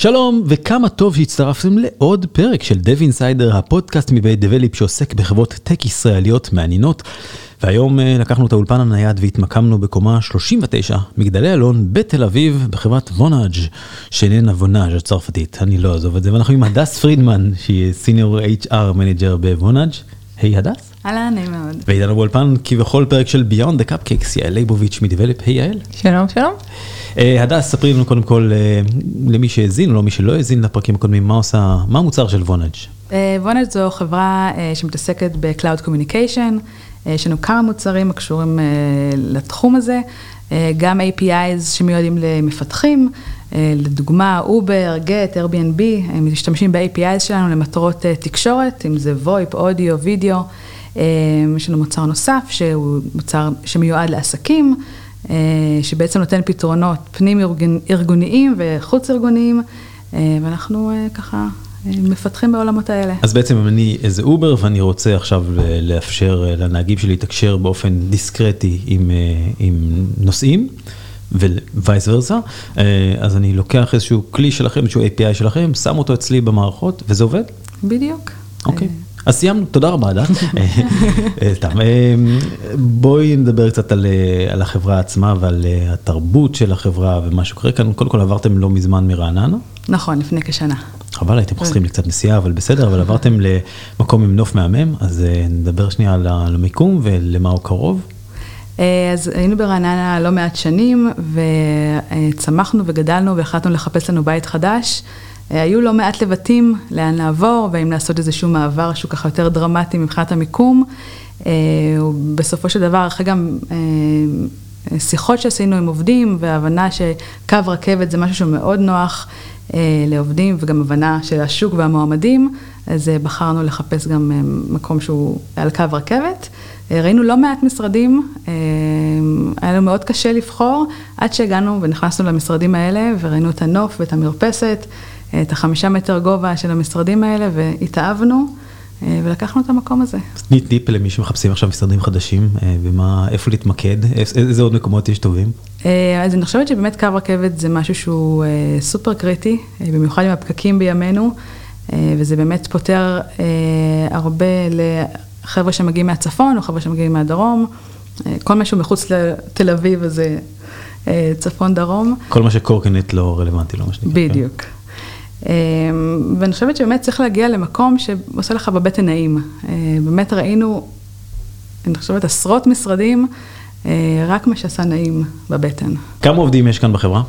שלום וכמה טוב שהצטרפתם לעוד פרק של Dev Insider הפודקאסט מבית דבליפ שעוסק בחברות טק ישראליות מעניינות. והיום אה, לקחנו את האולפן הנייד והתמקמנו בקומה 39 מגדלי אלון בתל אביב בחברת וונאג' שאיננה וונאג' הצרפתית אני לא אעזוב את זה ואנחנו עם הדס פרידמן שהיא senior HR manager בוונאג'. היי הדס. אהלן, נעים מאוד. ואיתנו באולפן כבכל פרק של Beyond the Cupcakes יעל ליבוביץ' מדבלפ, היי יעל. שלום שלום. אה, הדס, ספרי לנו קודם כל אה, למי שהאזין או לא מי שלא האזין לפרקים הקודמים, מה עושה, מה המוצר של וונאג'? וונאג' זו חברה אה, שמתעסקת ב-Cloud Communication, יש לנו כמה מוצרים הקשורים לתחום הזה, גם APIs שמיועדים למפתחים, לדוגמה אובר, גט, Airbnb, הם משתמשים ב-APIs שלנו למטרות תקשורת, אם זה VoIP, אודיו, וידאו. יש לנו מוצר נוסף שהוא מוצר שמיועד לעסקים. אה, שבעצם נותן פתרונות פנים ארגוניים וחוץ ארגוניים, אה, ואנחנו אה, ככה מפתחים בעולמות האלה. אז בעצם אם אני איזה אובר ואני רוצה עכשיו לאפשר לנהגים שלי לתקשר באופן דיסקרטי עם, עם נוסעים. vice versa, אז אני לוקח איזשהו כלי שלכם, איזשהו API שלכם, שם אותו אצלי במערכות וזה עובד? בדיוק. אוקיי. Okay. אז סיימנו, תודה רבה, דן. סתם, אה, בואי נדבר קצת על אה, על החברה עצמה ועל אה, התרבות של החברה ומה שקורה כאן. קודם כל עברתם לא מזמן מרעננה. נכון, לפני כשנה. חבל, הייתם חוסכים לי קצת נסיעה, אבל בסדר, אבל עברתם למקום עם נוף מהמם, אז נדבר שנייה על המיקום ולמה הוא קרוב. אז היינו ברעננה לא מעט שנים, וצמחנו וגדלנו והחלטנו לחפש לנו בית חדש. אה, היו לא מעט לבטים לאן לעבור, והאם לעשות איזשהו מעבר שהוא ככה יותר דרמטי מבחינת המיקום. אה, בסופו של דבר, אחרי גם אה, שיחות שעשינו עם עובדים, והבנה שקו רכבת זה משהו שהוא מאוד נוח לעובדים, וגם הבנה של השוק והמועמדים, אז בחרנו לחפש גם מקום שהוא על קו רכבת. ראינו לא מעט משרדים, היה לנו מאוד קשה לבחור, עד שהגענו ונכנסנו למשרדים האלה, וראינו את הנוף ואת המרפסת. את החמישה מטר גובה של המשרדים האלה והתאהבנו. אה, ולקחנו את המקום הזה. תני טיפ למי שמחפשים עכשיו משרדים חדשים, אה, ומה, איפה להתמקד, איזה עוד מקומות יש טובים? אה, אז אני חושבת שבאמת קו רכבת זה משהו שהוא סופר קריטי, במיוחד עם הפקקים בימינו, וזה באמת פותר הרבה לחבר'ה שמגיעים מהצפון או חבר'ה שמגיעים מהדרום, כל מה שהוא מחוץ לתל אביב זה צפון דרום. כל מה שקורקינט לא רלוונטי, לא מה שנקרא. כן. בדיוק. אמ, ואני חושבת שבאמת צריך להגיע למקום שעושה לך בבטן נעים. אה, באמת ראינו, אני חושבת עשרות משרדים, אה, רק מה שעשה נעים בבטן. כמה עובדים יש כאן בחברה?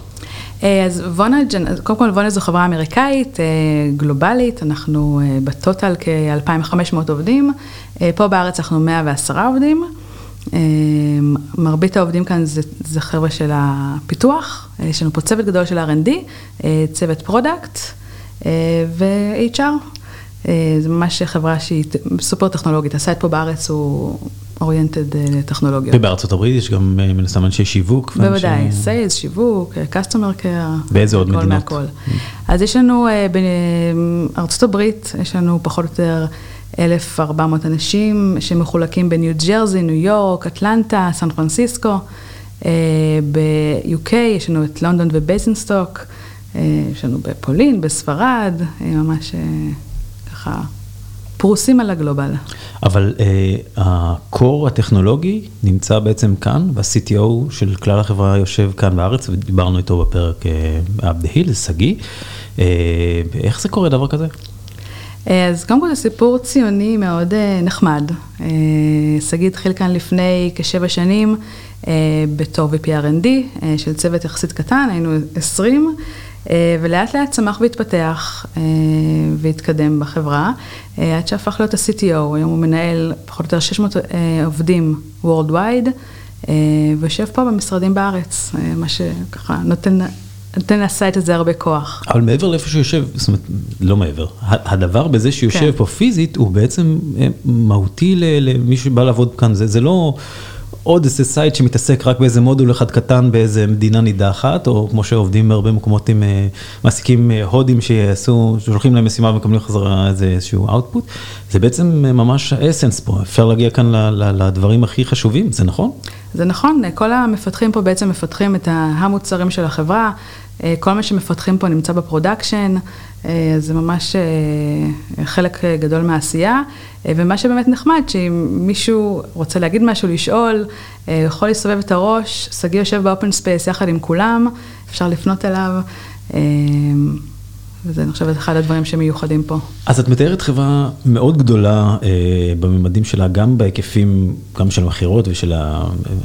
אה, אז וונאג', קודם כל וונאג' זו חברה אמריקאית, גלובלית, אנחנו בטוטל כ-2,500 עובדים, פה בארץ אנחנו 110 עובדים. מרבית העובדים כאן זה, זה חבר'ה של הפיתוח, יש לנו פה צוות גדול של R&D, צוות product, ו-HR. אה, זה ממש חברה שהיא סופר טכנולוגית, ה site פה בארץ הוא oriented אה, טכנולוגיות. ובארצות הברית יש גם מן הסתם אנשי שיווק? בוודאי, sales, שיווק, customer care. באיזה עוד מדינות? מהכל. אז יש לנו בארצות הברית, יש לנו פחות או יותר 1,400 אנשים שמחולקים בניו ג'רזי, ניו יורק, אטלנטה, סן פרנסיסקו. ב-UK יש לנו את לונדון ובייזנסטוק. אה, יש לנו בפולין, בספרד, אה, ממש אה, ככה פרוסים על ה global. אבל אה, ה core הטכנולוגי נמצא בעצם כאן, וה-CTO של כלל החברה יושב כאן בארץ, ודיברנו איתו בפרק אב דה היל, שגיא. איך זה קורה דבר כזה? אז קודם כל זה סיפור ציוני מאוד נחמד. שגיא התחיל כאן לפני כשבע שנים בתור VPRND של צוות יחסית קטן, היינו 20. אה, ולאט לאט צמח והתפתח אה, והתקדם בחברה, אה, עד שהפך להיות ה-CTO, היום הוא מנהל פחות או יותר 600 עובדים Worldwide, ויושב פה במשרדים בארץ, מה שככה נותן... נותן ל site הזה הרבה כוח. אבל מעבר לאיפה שהוא יושב, זאת אומרת, לא מעבר, הדבר בזה שיושב כן. פה פיזית הוא בעצם מהותי למי שבא לעבוד כאן, זה, זה לא... עוד איזה site שמתעסק רק באיזה מודול אחד קטן באיזה מדינה נידחת, או כמו שעובדים בהרבה מקומות עם אה, מעסיקים אה, הודים שיעשו, שולחים להם משימה ומקבלים חזרה איזה איזשהו output, זה בעצם אה, ממש ה essence פה, אפשר להגיע כאן לדברים הכי חשובים, זה נכון? זה נכון, כל המפתחים פה בעצם מפתחים את המוצרים של החברה, כל מה שמפתחים פה נמצא ב production, זה ממש חלק גדול מהעשייה, ומה שבאמת נחמד, שאם מישהו רוצה להגיד משהו, לשאול, יכול לסובב את הראש, שגיא יושב ב open space יחד עם כולם, אפשר לפנות אליו. וזה, אני חושבת, אחד הדברים שמיוחדים פה. אז את מתארת חברה מאוד גדולה אה, בממדים שלה, גם בהיקפים, גם של המכירות ושל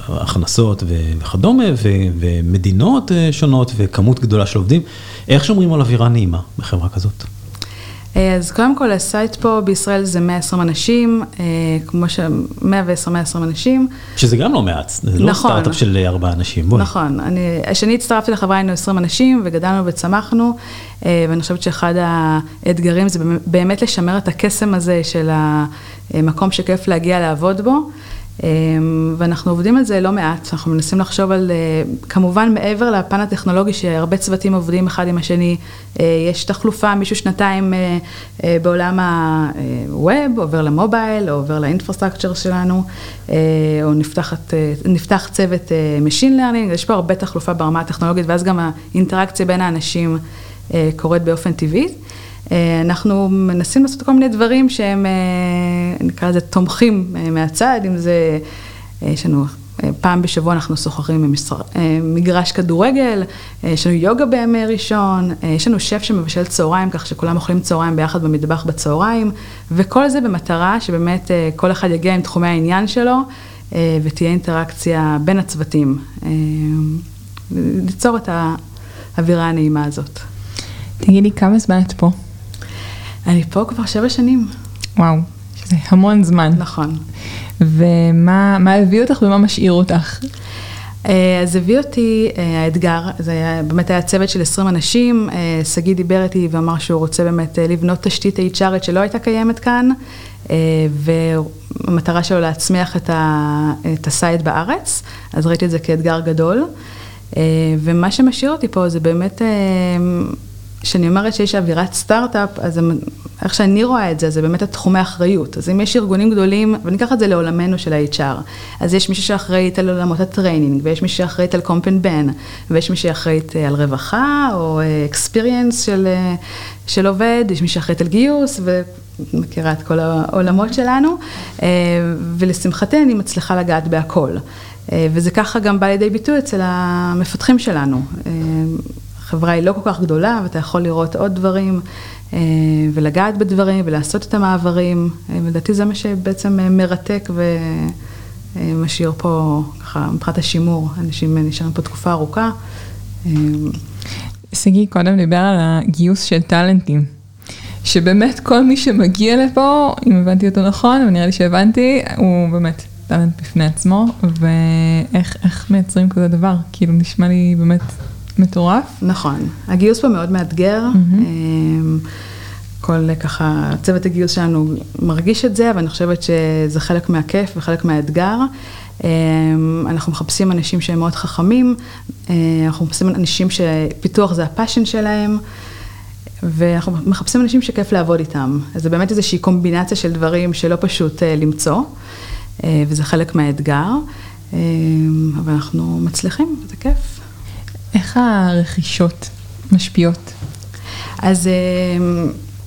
ההכנסות וכדומה, ו, ומדינות אה, שונות וכמות גדולה של עובדים. איך שומרים על אווירה נעימה בחברה כזאת? אז קודם כל, ה site פה בישראל זה 120 אנשים, אה, כמו ש... 110, 120 אנשים. שזה גם לא מעט, זה לא נכון, סטארט-אפ של ארבעה אנשים, בואי. נכון, אני, כשאני הצטרפתי לחברה היינו 20 אנשים וגדלנו וצמחנו, אה, ואני חושבת שאחד האתגרים זה באמת לשמר את הקסם הזה של המקום שכיף להגיע לעבוד בו. אמ, ואנחנו עובדים על זה לא מעט, אנחנו מנסים לחשוב על, אה, כמובן מעבר לפן הטכנולוגי שהרבה צוותים עובדים אחד עם השני, אה, יש תחלופה, מישהו שנתיים אה, בעולם הווב, עובר למובייל, או עובר לאינפרסטרקצ'ר שלנו, או נפתחת, נפתח צוות Machine Learning, יש פה הרבה תחלופה ברמה הטכנולוגית, ואז גם האינטראקציה בין האנשים קורית באופן טבעי. אה, אנחנו מנסים לעשות כל מיני דברים שהם, אה, נקרא לזה תומכים אה, מהצד, אם זה, יש לנו פעם בשבוע אנחנו שוחחים במגרש כדורגל, יש לנו יוגה בימי ראשון, יש לנו שף שמבשל צהריים, כך שכולם אוכלים צהריים ביחד במטבח בצהריים, וכל זה במטרה שבאמת כל אחד יגיע עם תחומי העניין שלו, ותהיה אינטראקציה בין הצוותים, ליצור את האווירה הנעימה הזאת. תגידי, כמה זמן את פה? אני פה כבר שבע שנים. וואו, שזה המון זמן. נכון. ומה הביא אותך ומה משאיר אותך? אה, אז הביא אותי אה, האתגר, זה היה, באמת היה צוות של 20 אנשים, אה, שגיא דיבר איתי ואמר שהוא רוצה באמת לבנות תשתית HRית שלא הייתה קיימת כאן, והמטרה שלו להצמיח את, ה, את ה site בארץ, אז ראיתי את זה כאתגר גדול. ומה שמשאיר אותי פה זה באמת כשאני אומרת שיש אווירת סטארט-אפ, אז איך שאני רואה את זה, זה באמת התחומי אחריות. אז אם יש ארגונים גדולים, וניקח את זה לעולמנו של ה-HR, אז יש מישהו שאחראית על עולמות ה training, ויש מישהו שאחראית על comp and ben, ויש מישהו שאחראית אה, על רווחה, או experience אה, של, אה, של עובד, יש מישהו שאחראית על גיוס, ומכירה את כל העולמות שלנו, ולשמחתי אני מצליחה לגעת בהכל. וזה ככה גם בא לידי ביטוי אצל המפתחים שלנו. החברה היא לא כל כך גדולה, ואתה יכול לראות עוד דברים, אה, ולגעת בדברים, ולעשות את המעברים. אה, לדעתי זה מה שבעצם אה, מרתק ומשאיר פה, ככה, מבחינת השימור, אנשים נשארים פה תקופה ארוכה. שגיא קודם דיבר על הגיוס של טאלנטים. שבאמת כל מי שמגיע לפה, אם הבנתי אותו נכון, ונראה לי שהבנתי, הוא באמת טאלנט בפני עצמו, ואיך מייצרים כזה דבר? כאילו נשמע לי באמת מטורף. נכון. הגיוס פה מאוד מאתגר. Mm-hmm. כל ככה, צוות הגיוס שלנו מרגיש את זה, אבל אני חושבת שזה חלק מהכיף וחלק מהאתגר. אמ, אנחנו מחפשים אנשים שהם מאוד חכמים, אה, אנחנו מחפשים אנשים שפיתוח זה הפאשן שלהם, ואנחנו מחפשים אנשים שכיף לעבוד איתם. אז זה באמת איזושהי קומבינציה של דברים שלא פשוט אה, למצוא, אה, וזה חלק מהאתגר, אמ, אבל אנחנו מצליחים, וזה כיף. איך הרכישות משפיעות? אז אה,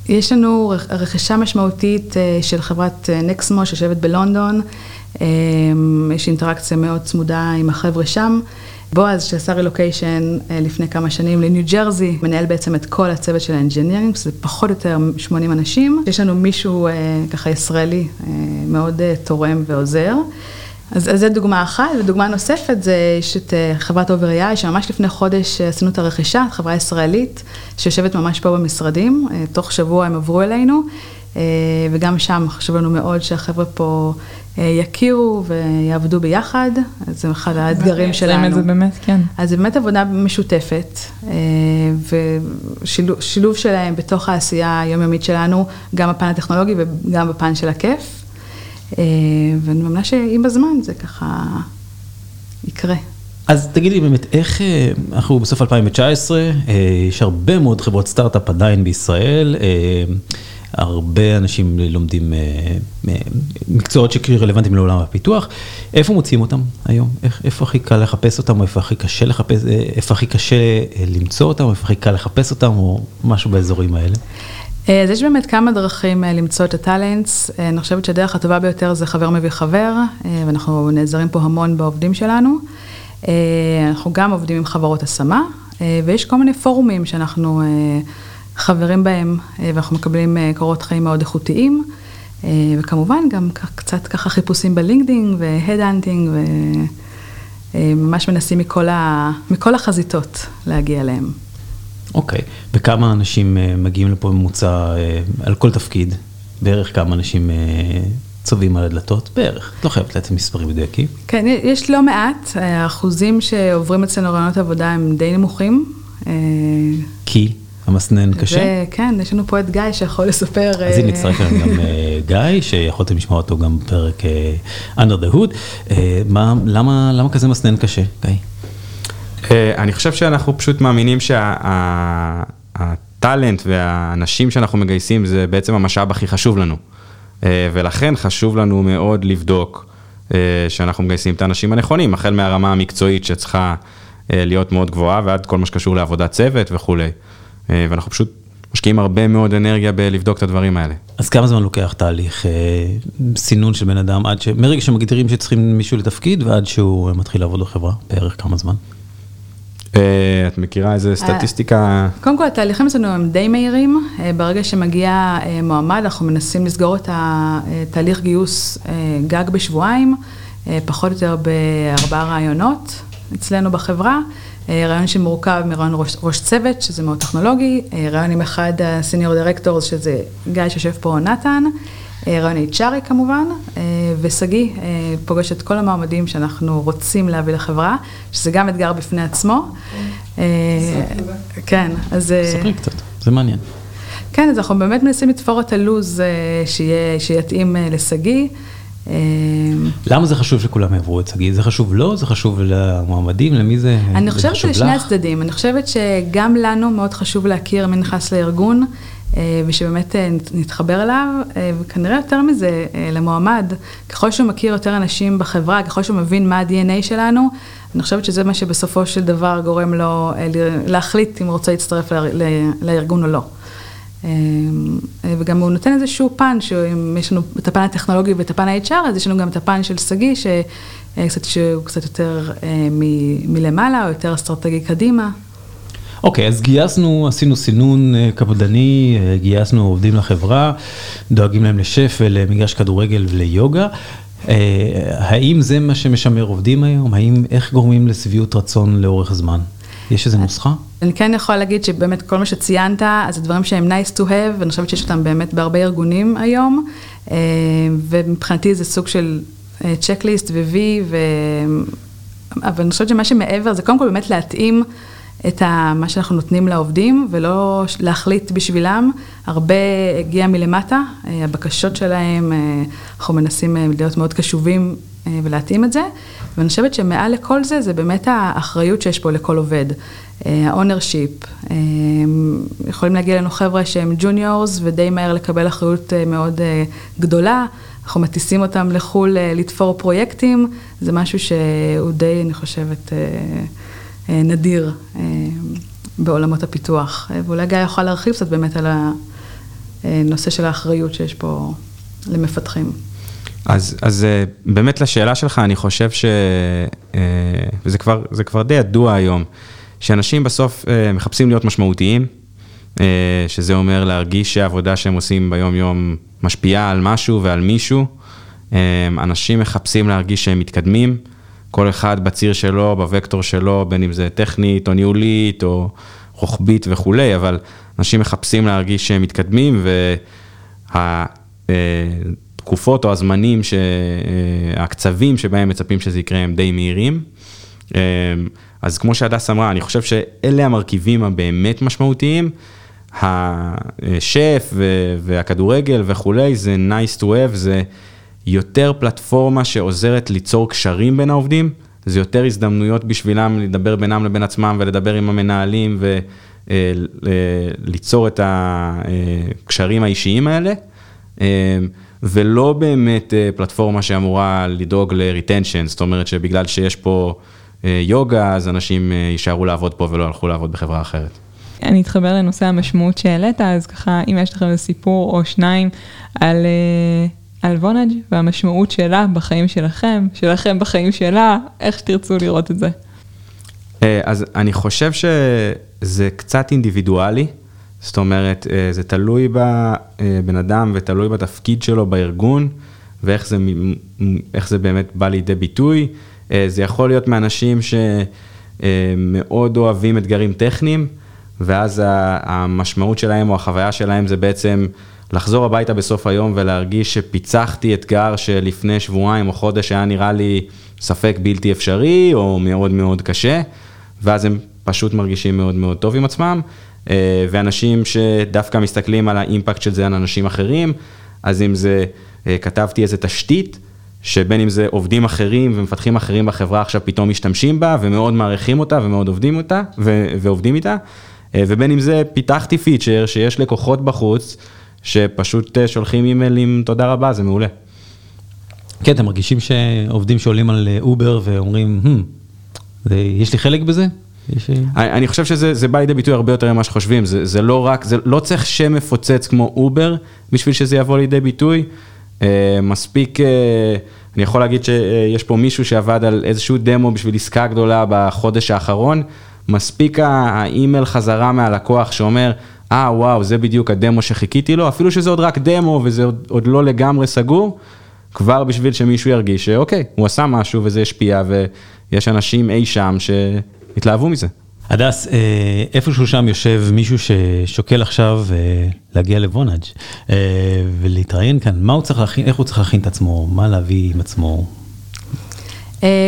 יש לנו רכישה משמעותית אה, של חברת אה, נקסמו שיושבת בלונדון, יש אינטראקציה מאוד צמודה עם החבר'ה שם. בועז שעשה רילוקיישן לפני כמה שנים לניו ג'רזי, מנהל בעצם את כל הצוות של ה engineering, שזה פחות או יותר 80 אנשים. יש לנו מישהו ככה ישראלי מאוד תורם ועוזר. אז, אז זו דוגמה אחת, ודוגמה נוספת זה, יש את אה, חברת Over.ai, שממש לפני חודש אה, עשינו את הרכישה, חברה ישראלית, שיושבת ממש פה במשרדים, אה, תוך שבוע הם עברו אלינו, וגם שם חשוב לנו מאוד שהחבר'ה פה יכירו ויעבדו ביחד, אז זה אחד האתגרים שלנו. את זה באמת, כן. אז זה באמת עבודה משותפת, ושילוב שלהם בתוך העשייה היומיומית שלנו, גם בפן הטכנולוגי וגם בפן של הכיף. אה, ואני מאמינה שעם הזמן זה ככה יקרה. אז תגידי באמת, איך, אה, אנחנו בסוף 2019, אה, יש הרבה מאוד חברות סטארט-אפ עדיין בישראל, הרבה אנשים לומדים מקצועות שרלוונטיים לעולם הפיתוח. איפה מוצאים אותם היום? איפה הכי קל לחפש אותם, או איפה הכי קשה לחפש, איפה הכי קשה למצוא אותם, או איפה הכי קל לחפש אותם, או משהו באזורים האלה? אז יש באמת כמה דרכים למצוא את הטאלנטס. אני חושבת שהדרך הטובה ביותר זה חבר מביא חבר, ואנחנו נעזרים פה המון בעובדים שלנו. אנחנו גם עובדים עם חברות השמה, ויש כל מיני פורומים שאנחנו חברים בהם, ואנחנו מקבלים קורות חיים מאוד איכותיים. וכמובן גם קצת ככה חיפושים בלינקדאין ו head hunting, וממש מנסים מכל, ה... מכל החזיתות להגיע אליהם. אוקיי, okay. וכמה אנשים מגיעים לפה ממוצע על כל תפקיד? בערך כמה אנשים צובאים על הדלתות? בערך, את לא חייבת לתת מספרים מדויקים. כן, יש לא מעט, האחוזים שעוברים אצלנו רעיונות עבודה הם די נמוכים. כי? המסנן קשה? כן, יש לנו פה את גיא שיכול לספר. אז הנה נצטרף אלינו גם גיא, שיכולתם לשמוע אותו גם בפרק under the hood. מה, למה, למה כזה מסנן קשה, גיא? אני חושב שאנחנו פשוט מאמינים שהטאלנט והאנשים שאנחנו מגייסים זה בעצם המשאב הכי חשוב לנו. ולכן חשוב לנו מאוד לבדוק שאנחנו מגייסים את האנשים הנכונים, החל מהרמה המקצועית שצריכה להיות מאוד גבוהה ועד כל מה שקשור לעבודת צוות וכולי. ואנחנו פשוט משקיעים הרבה מאוד אנרגיה בלבדוק את הדברים האלה. אז כמה זמן לוקח תהליך סינון של בן אדם עד ש... מרגע שמגדירים שצריכים מישהו לתפקיד ועד שהוא מתחיל לעבוד בחברה, בערך כמה זמן? את מכירה איזה סטטיסטיקה? קודם כל התהליכים אצלנו הם די מהירים, ברגע שמגיע מועמד אנחנו מנסים לסגור את התהליך גיוס גג בשבועיים, פחות או יותר בארבעה ראיונות אצלנו בחברה. ראיון שמורכב מראיון ראש, ראש צוות, שזה מאוד טכנולוגי, ראיון עם אחד ה senior directors, שזה גיא שיושב פה, נתן, ראיון HRי כמובן, ושגיא פוגש את כל המועמדים שאנחנו רוצים להביא לחברה, שזה גם אתגר בפני עצמו. כן, אז... ספרי קצת, זה מעניין. כן, אז אנחנו באמת מנסים לתפור את הלו"ז שיתאים לשגיא. למה זה חשוב שכולם יעברו את שגיא? זה חשוב לו? זה חשוב למועמדים? למי זה חשוב לך? אני חושבת שלשני הצדדים. אני חושבת שגם לנו מאוד חשוב להכיר מי נכנס לארגון, ושבאמת נתחבר אליו, וכנראה יותר מזה למועמד. ככל שהוא מכיר יותר אנשים בחברה, ככל שהוא מבין מה ה-DNA שלנו, אני חושבת שזה מה שבסופו של דבר גורם לו להחליט אם הוא רוצה להצטרף לארגון או לא. וגם הוא נותן איזשהו פן, שאם יש לנו את הפן הטכנולוגי ואת הפן ה-HR, אז יש לנו גם את הפן של שגיא, שהוא קצת יותר מלמעלה, או יותר אסטרטגי קדימה. אוקיי, אז גייסנו, עשינו סינון קפדני, גייסנו עובדים לחברה, דואגים להם לשף ולמגרש כדורגל וליוגה. האם זה מה שמשמר עובדים היום? האם, איך גורמים לשביעות רצון לאורך זמן? יש איזה נוסחה? אני כן יכולה להגיד שבאמת כל מה שציינת, אז זה דברים שהם nice to have, ואני חושבת שיש אותם באמת בהרבה ארגונים היום, ומבחינתי זה סוג של צ'קליסט ו-V, ו... אבל אני חושבת שמה שמעבר זה קודם כל באמת להתאים את מה שאנחנו נותנים לעובדים, ולא להחליט בשבילם, הרבה הגיע מלמטה, הבקשות שלהם, אנחנו מנסים להיות מאוד קשובים ולהתאים את זה, ואני חושבת שמעל לכל זה, זה באמת האחריות שיש פה לכל עובד. ה-ownership, יכולים להגיע אלינו חבר'ה שהם ג'וניורס ודי מהר לקבל אחריות מאוד גדולה, אנחנו מטיסים אותם לחו"ל לתפור פרויקטים, זה משהו שהוא די, אני חושבת, נדיר בעולמות הפיתוח. ואולי גיא יוכל להרחיב קצת באמת על הנושא של האחריות שיש פה למפתחים. אז, אז באמת לשאלה שלך, אני חושב ש... וזה כבר, כבר די ידוע היום, שאנשים בסוף מחפשים להיות משמעותיים, שזה אומר להרגיש שהעבודה שהם עושים ביום יום משפיעה על משהו ועל מישהו. אנשים מחפשים להרגיש שהם מתקדמים, כל אחד בציר שלו, בוקטור שלו, בין אם זה טכנית או ניהולית או רוחבית וכולי, אבל אנשים מחפשים להרגיש שהם מתקדמים, והתקופות או הזמנים, הקצבים שבהם מצפים שזה יקרה הם די מהירים. אז כמו שהדס אמרה, אני חושב שאלה המרכיבים הבאמת משמעותיים. השף והכדורגל וכולי, זה nice to have, זה יותר פלטפורמה שעוזרת ליצור קשרים בין העובדים, זה יותר הזדמנויות בשבילם לדבר בינם לבין עצמם ולדבר עם המנהלים ליצור את הקשרים האישיים האלה, ולא באמת פלטפורמה שאמורה לדאוג ל-retension, זאת אומרת שבגלל שיש פה יוגה, אז אנשים יישארו לעבוד פה ולא הלכו לעבוד בחברה אחרת. אני אתחבר לנושא המשמעות שהעלית, אז ככה, אם יש לכם איזה סיפור או שניים על, על וונאג' והמשמעות שלה בחיים שלכם, שלכם בחיים שלה, איך שתרצו לראות את זה. אז אני חושב שזה קצת אינדיבידואלי, זאת אומרת, זה תלוי בבן אדם ותלוי בתפקיד שלו בארגון, ואיך זה, זה באמת בא לידי ביטוי. זה יכול להיות מאנשים שמאוד אוהבים אתגרים טכניים, ואז המשמעות שלהם או החוויה שלהם זה בעצם לחזור הביתה בסוף היום ולהרגיש שפיצחתי אתגר שלפני שבועיים או חודש היה נראה לי ספק בלתי אפשרי או מאוד מאוד קשה, ואז הם פשוט מרגישים מאוד מאוד טוב עם עצמם, ואנשים שדווקא מסתכלים על האימפקט של זה על אנשים אחרים, אז אם זה כתבתי איזה תשתית, שבין אם זה עובדים אחרים ומפתחים אחרים בחברה עכשיו פתאום משתמשים בה ומאוד מעריכים אותה ומאוד אוהבים אותה ועובדים איתה. ובין אם זה פיתחתי פיצ'ר שיש לקוחות בחוץ, שפשוט שולחים אימיילים תודה רבה, זה מעולה. כן, אתם מרגישים שעובדים שעולים על אובר ואומרים, hmm, יש לי חלק בזה? אני חושב שזה בא לידי ביטוי הרבה יותר ממה שחושבים, זה, זה לא רק, זה לא צריך שם מפוצץ כמו אובר בשביל שזה יבוא לידי ביטוי. מספיק, אני יכול להגיד שיש פה מישהו שעבד על איזשהו דמו בשביל עסקה גדולה בחודש האחרון. מספיק האימייל חזרה מהלקוח שאומר, אה ah, וואו, זה בדיוק הדמו שחיכיתי לו, אפילו שזה עוד רק דמו וזה עוד, עוד לא לגמרי סגור, כבר בשביל שמישהו ירגיש שאוקיי, הוא עשה משהו וזה השפיע ויש אנשים אי שם שהתלהבו מזה. הדס, איפשהו שם יושב מישהו ששוקל עכשיו להגיע לבונאג' ולהתראיין כאן, מה הוא צריך להכין, איך הוא צריך להכין את עצמו, מה להביא עם עצמו?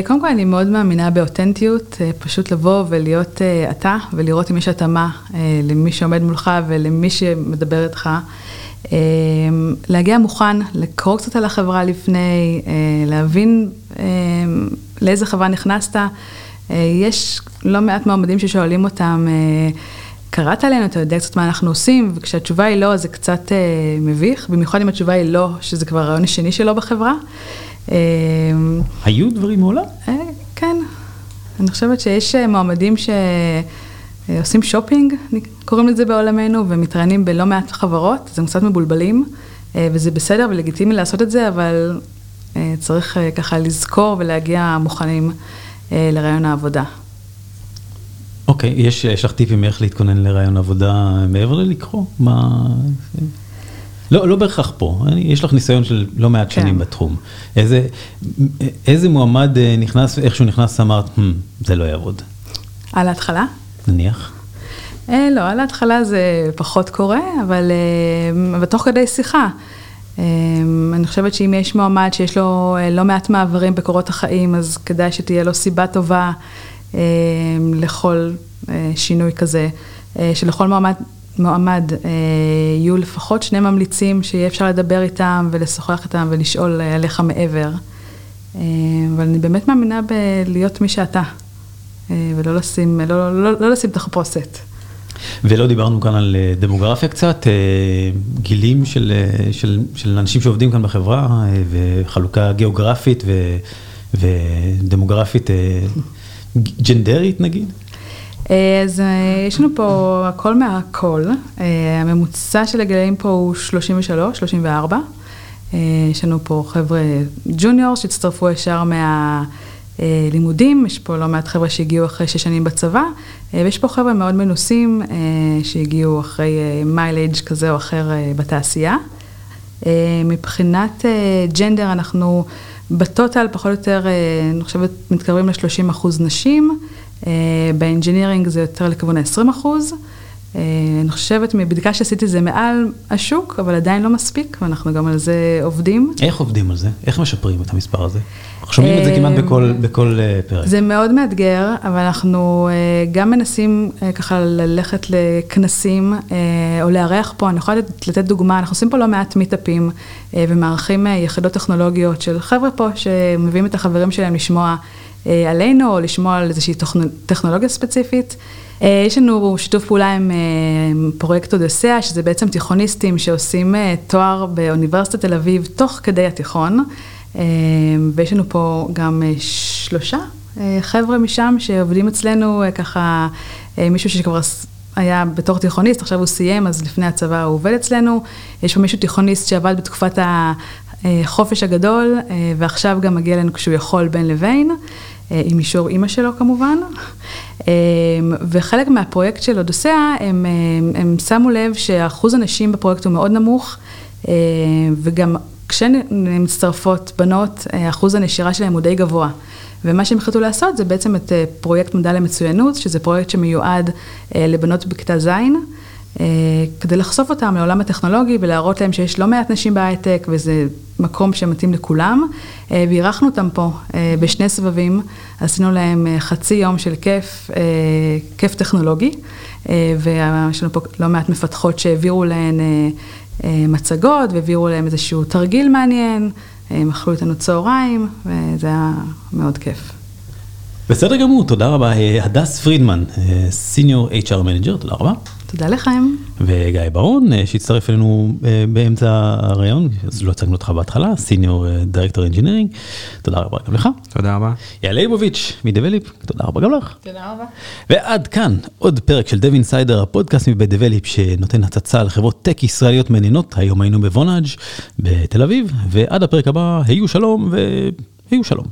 קודם כל אני מאוד מאמינה באותנטיות, פשוט לבוא ולהיות אתה ולראות אם יש התאמה למי שעומד מולך ולמי שמדבר איתך. להגיע מוכן, לקרוא קצת על החברה לפני, להבין לאיזה חברה נכנסת. יש לא מעט מועמדים ששואלים אותם, קראת עלינו, אתה יודע קצת מה אנחנו עושים, וכשהתשובה היא לא, זה קצת מביך, במיוחד אם התשובה היא לא, שזה כבר הרעיון השני שלו בחברה. היו דברים מעולם? כן, אני חושבת שיש מועמדים שעושים שופינג, קוראים לזה בעולמנו, ומתראיינים בלא מעט חברות, אז הם קצת מבולבלים, וזה בסדר ולגיטימי לעשות את זה, אבל צריך ככה לזכור ולהגיע מוכנים לרעיון העבודה. אוקיי, יש, יש לך טיפים איך להתכונן לרעיון עבודה מעבר ללקרוא? מה... לא, לא בהכרח פה, יש לך ניסיון של לא מעט שנים כן. בתחום. איזה, איזה מועמד נכנס, איכשהו נכנס, אמרת, hmm, זה לא יעבוד. על ההתחלה? נניח. אה, לא, על ההתחלה זה פחות קורה, אבל, אבל תוך כדי שיחה. אני חושבת שאם יש מועמד שיש לו לא מעט מעברים בקורות החיים, אז כדאי שתהיה לו סיבה טובה לכל שינוי כזה, שלכל מועמד מועמד, יהיו לפחות שני ממליצים שיהיה אפשר לדבר איתם ולשוחח איתם ולשאול עליך מעבר. אבל אני באמת מאמינה בלהיות מי שאתה, ולא לשים, לא, לא, לא לשים תחפושת. ולא דיברנו כאן על דמוגרפיה קצת, גילים של, של, של אנשים שעובדים כאן בחברה, וחלוקה גיאוגרפית ו, ודמוגרפית ג'נדרית נגיד? אז יש לנו פה הכל מהכל, הממוצע של הגילאים פה הוא 33, 34. יש לנו פה חבר'ה ג'וניור שהצטרפו ישר מהלימודים, יש פה לא מעט חבר'ה שהגיעו אחרי שש שנים בצבא, ויש פה חבר'ה מאוד מנוסים שהגיעו אחרי mileage כזה או אחר בתעשייה. מבחינת gender אנחנו ב total פחות או יותר, אני חושבת, מתקרבים ל-30 אחוז נשים. ב engineering זה יותר לכיוון ה-20 אחוז. אני חושבת, מבדיקה שעשיתי זה מעל השוק, אבל עדיין לא מספיק, ואנחנו גם על זה עובדים. איך עובדים על זה? איך משפרים את המספר הזה? אנחנו שומעים את זה כמעט בכל, בכל פרק. זה מאוד מאתגר, אבל אנחנו גם מנסים ככה ללכת לכנסים, או לארח פה, אני יכולה לתת דוגמה, אנחנו עושים פה לא מעט מיטאפים, ומארחים יחידות טכנולוגיות של חבר'ה פה, שמביאים את החברים שלהם לשמוע. עלינו, או לשמוע על איזושהי טכנולוגיה ספציפית. יש לנו שיתוף פעולה עם פרויקט אודסאה, שזה בעצם תיכוניסטים שעושים תואר באוניברסיטת תל אביב תוך כדי התיכון, ויש לנו פה גם שלושה חבר'ה משם שעובדים אצלנו, ככה מישהו שכבר היה בתור תיכוניסט, עכשיו הוא סיים, אז לפני הצבא הוא עובד אצלנו. יש פה מישהו תיכוניסט שעבד בתקופת החופש הגדול, ועכשיו גם מגיע אלינו כשהוא יכול בין לבין, עם אישור אימא שלו כמובן. וחלק מהפרויקט של אודוסאה, הם, הם שמו לב שאחוז הנשים בפרויקט הוא מאוד נמוך, וגם כשמצטרפות בנות, אחוז הנשירה שלהם הוא די גבוה. ומה שהם החליטו לעשות זה בעצם את פרויקט מדע למצוינות, שזה פרויקט שמיועד לבנות בכיתה ז', כדי לחשוף אותם לעולם הטכנולוגי ולהראות להם שיש לא מעט נשים בהייטק וזה מקום שמתאים לכולם. ואירחנו אותם פה בשני סבבים, עשינו להם חצי יום של כיף, כיף טכנולוגי, ויש לנו פה לא מעט מפתחות שהעבירו להן מצגות והעבירו להם איזשהו תרגיל מעניין. הם אכלו איתנו צהריים, וזה היה מאוד כיף. בסדר גמור, תודה רבה. הדס פרידמן, senior HR manager, תודה רבה. תודה לכם. וגיא ברון, שהצטרף אלינו באמצע הראיון, אז לא הצגנו אותך בהתחלה, senior director engineering, תודה רבה גם לך. תודה רבה. יעל ליבוביץ' מדבליפ, תודה רבה גם לך. תודה רבה. ועד כאן עוד פרק של דב אינסיידר, הפודקאסט מבדבליפ שנותן הצצה לחברות טק ישראליות מעניינות, היום היינו בוונאג' בתל אביב, ועד הפרק הבא, היו שלום והיו שלום.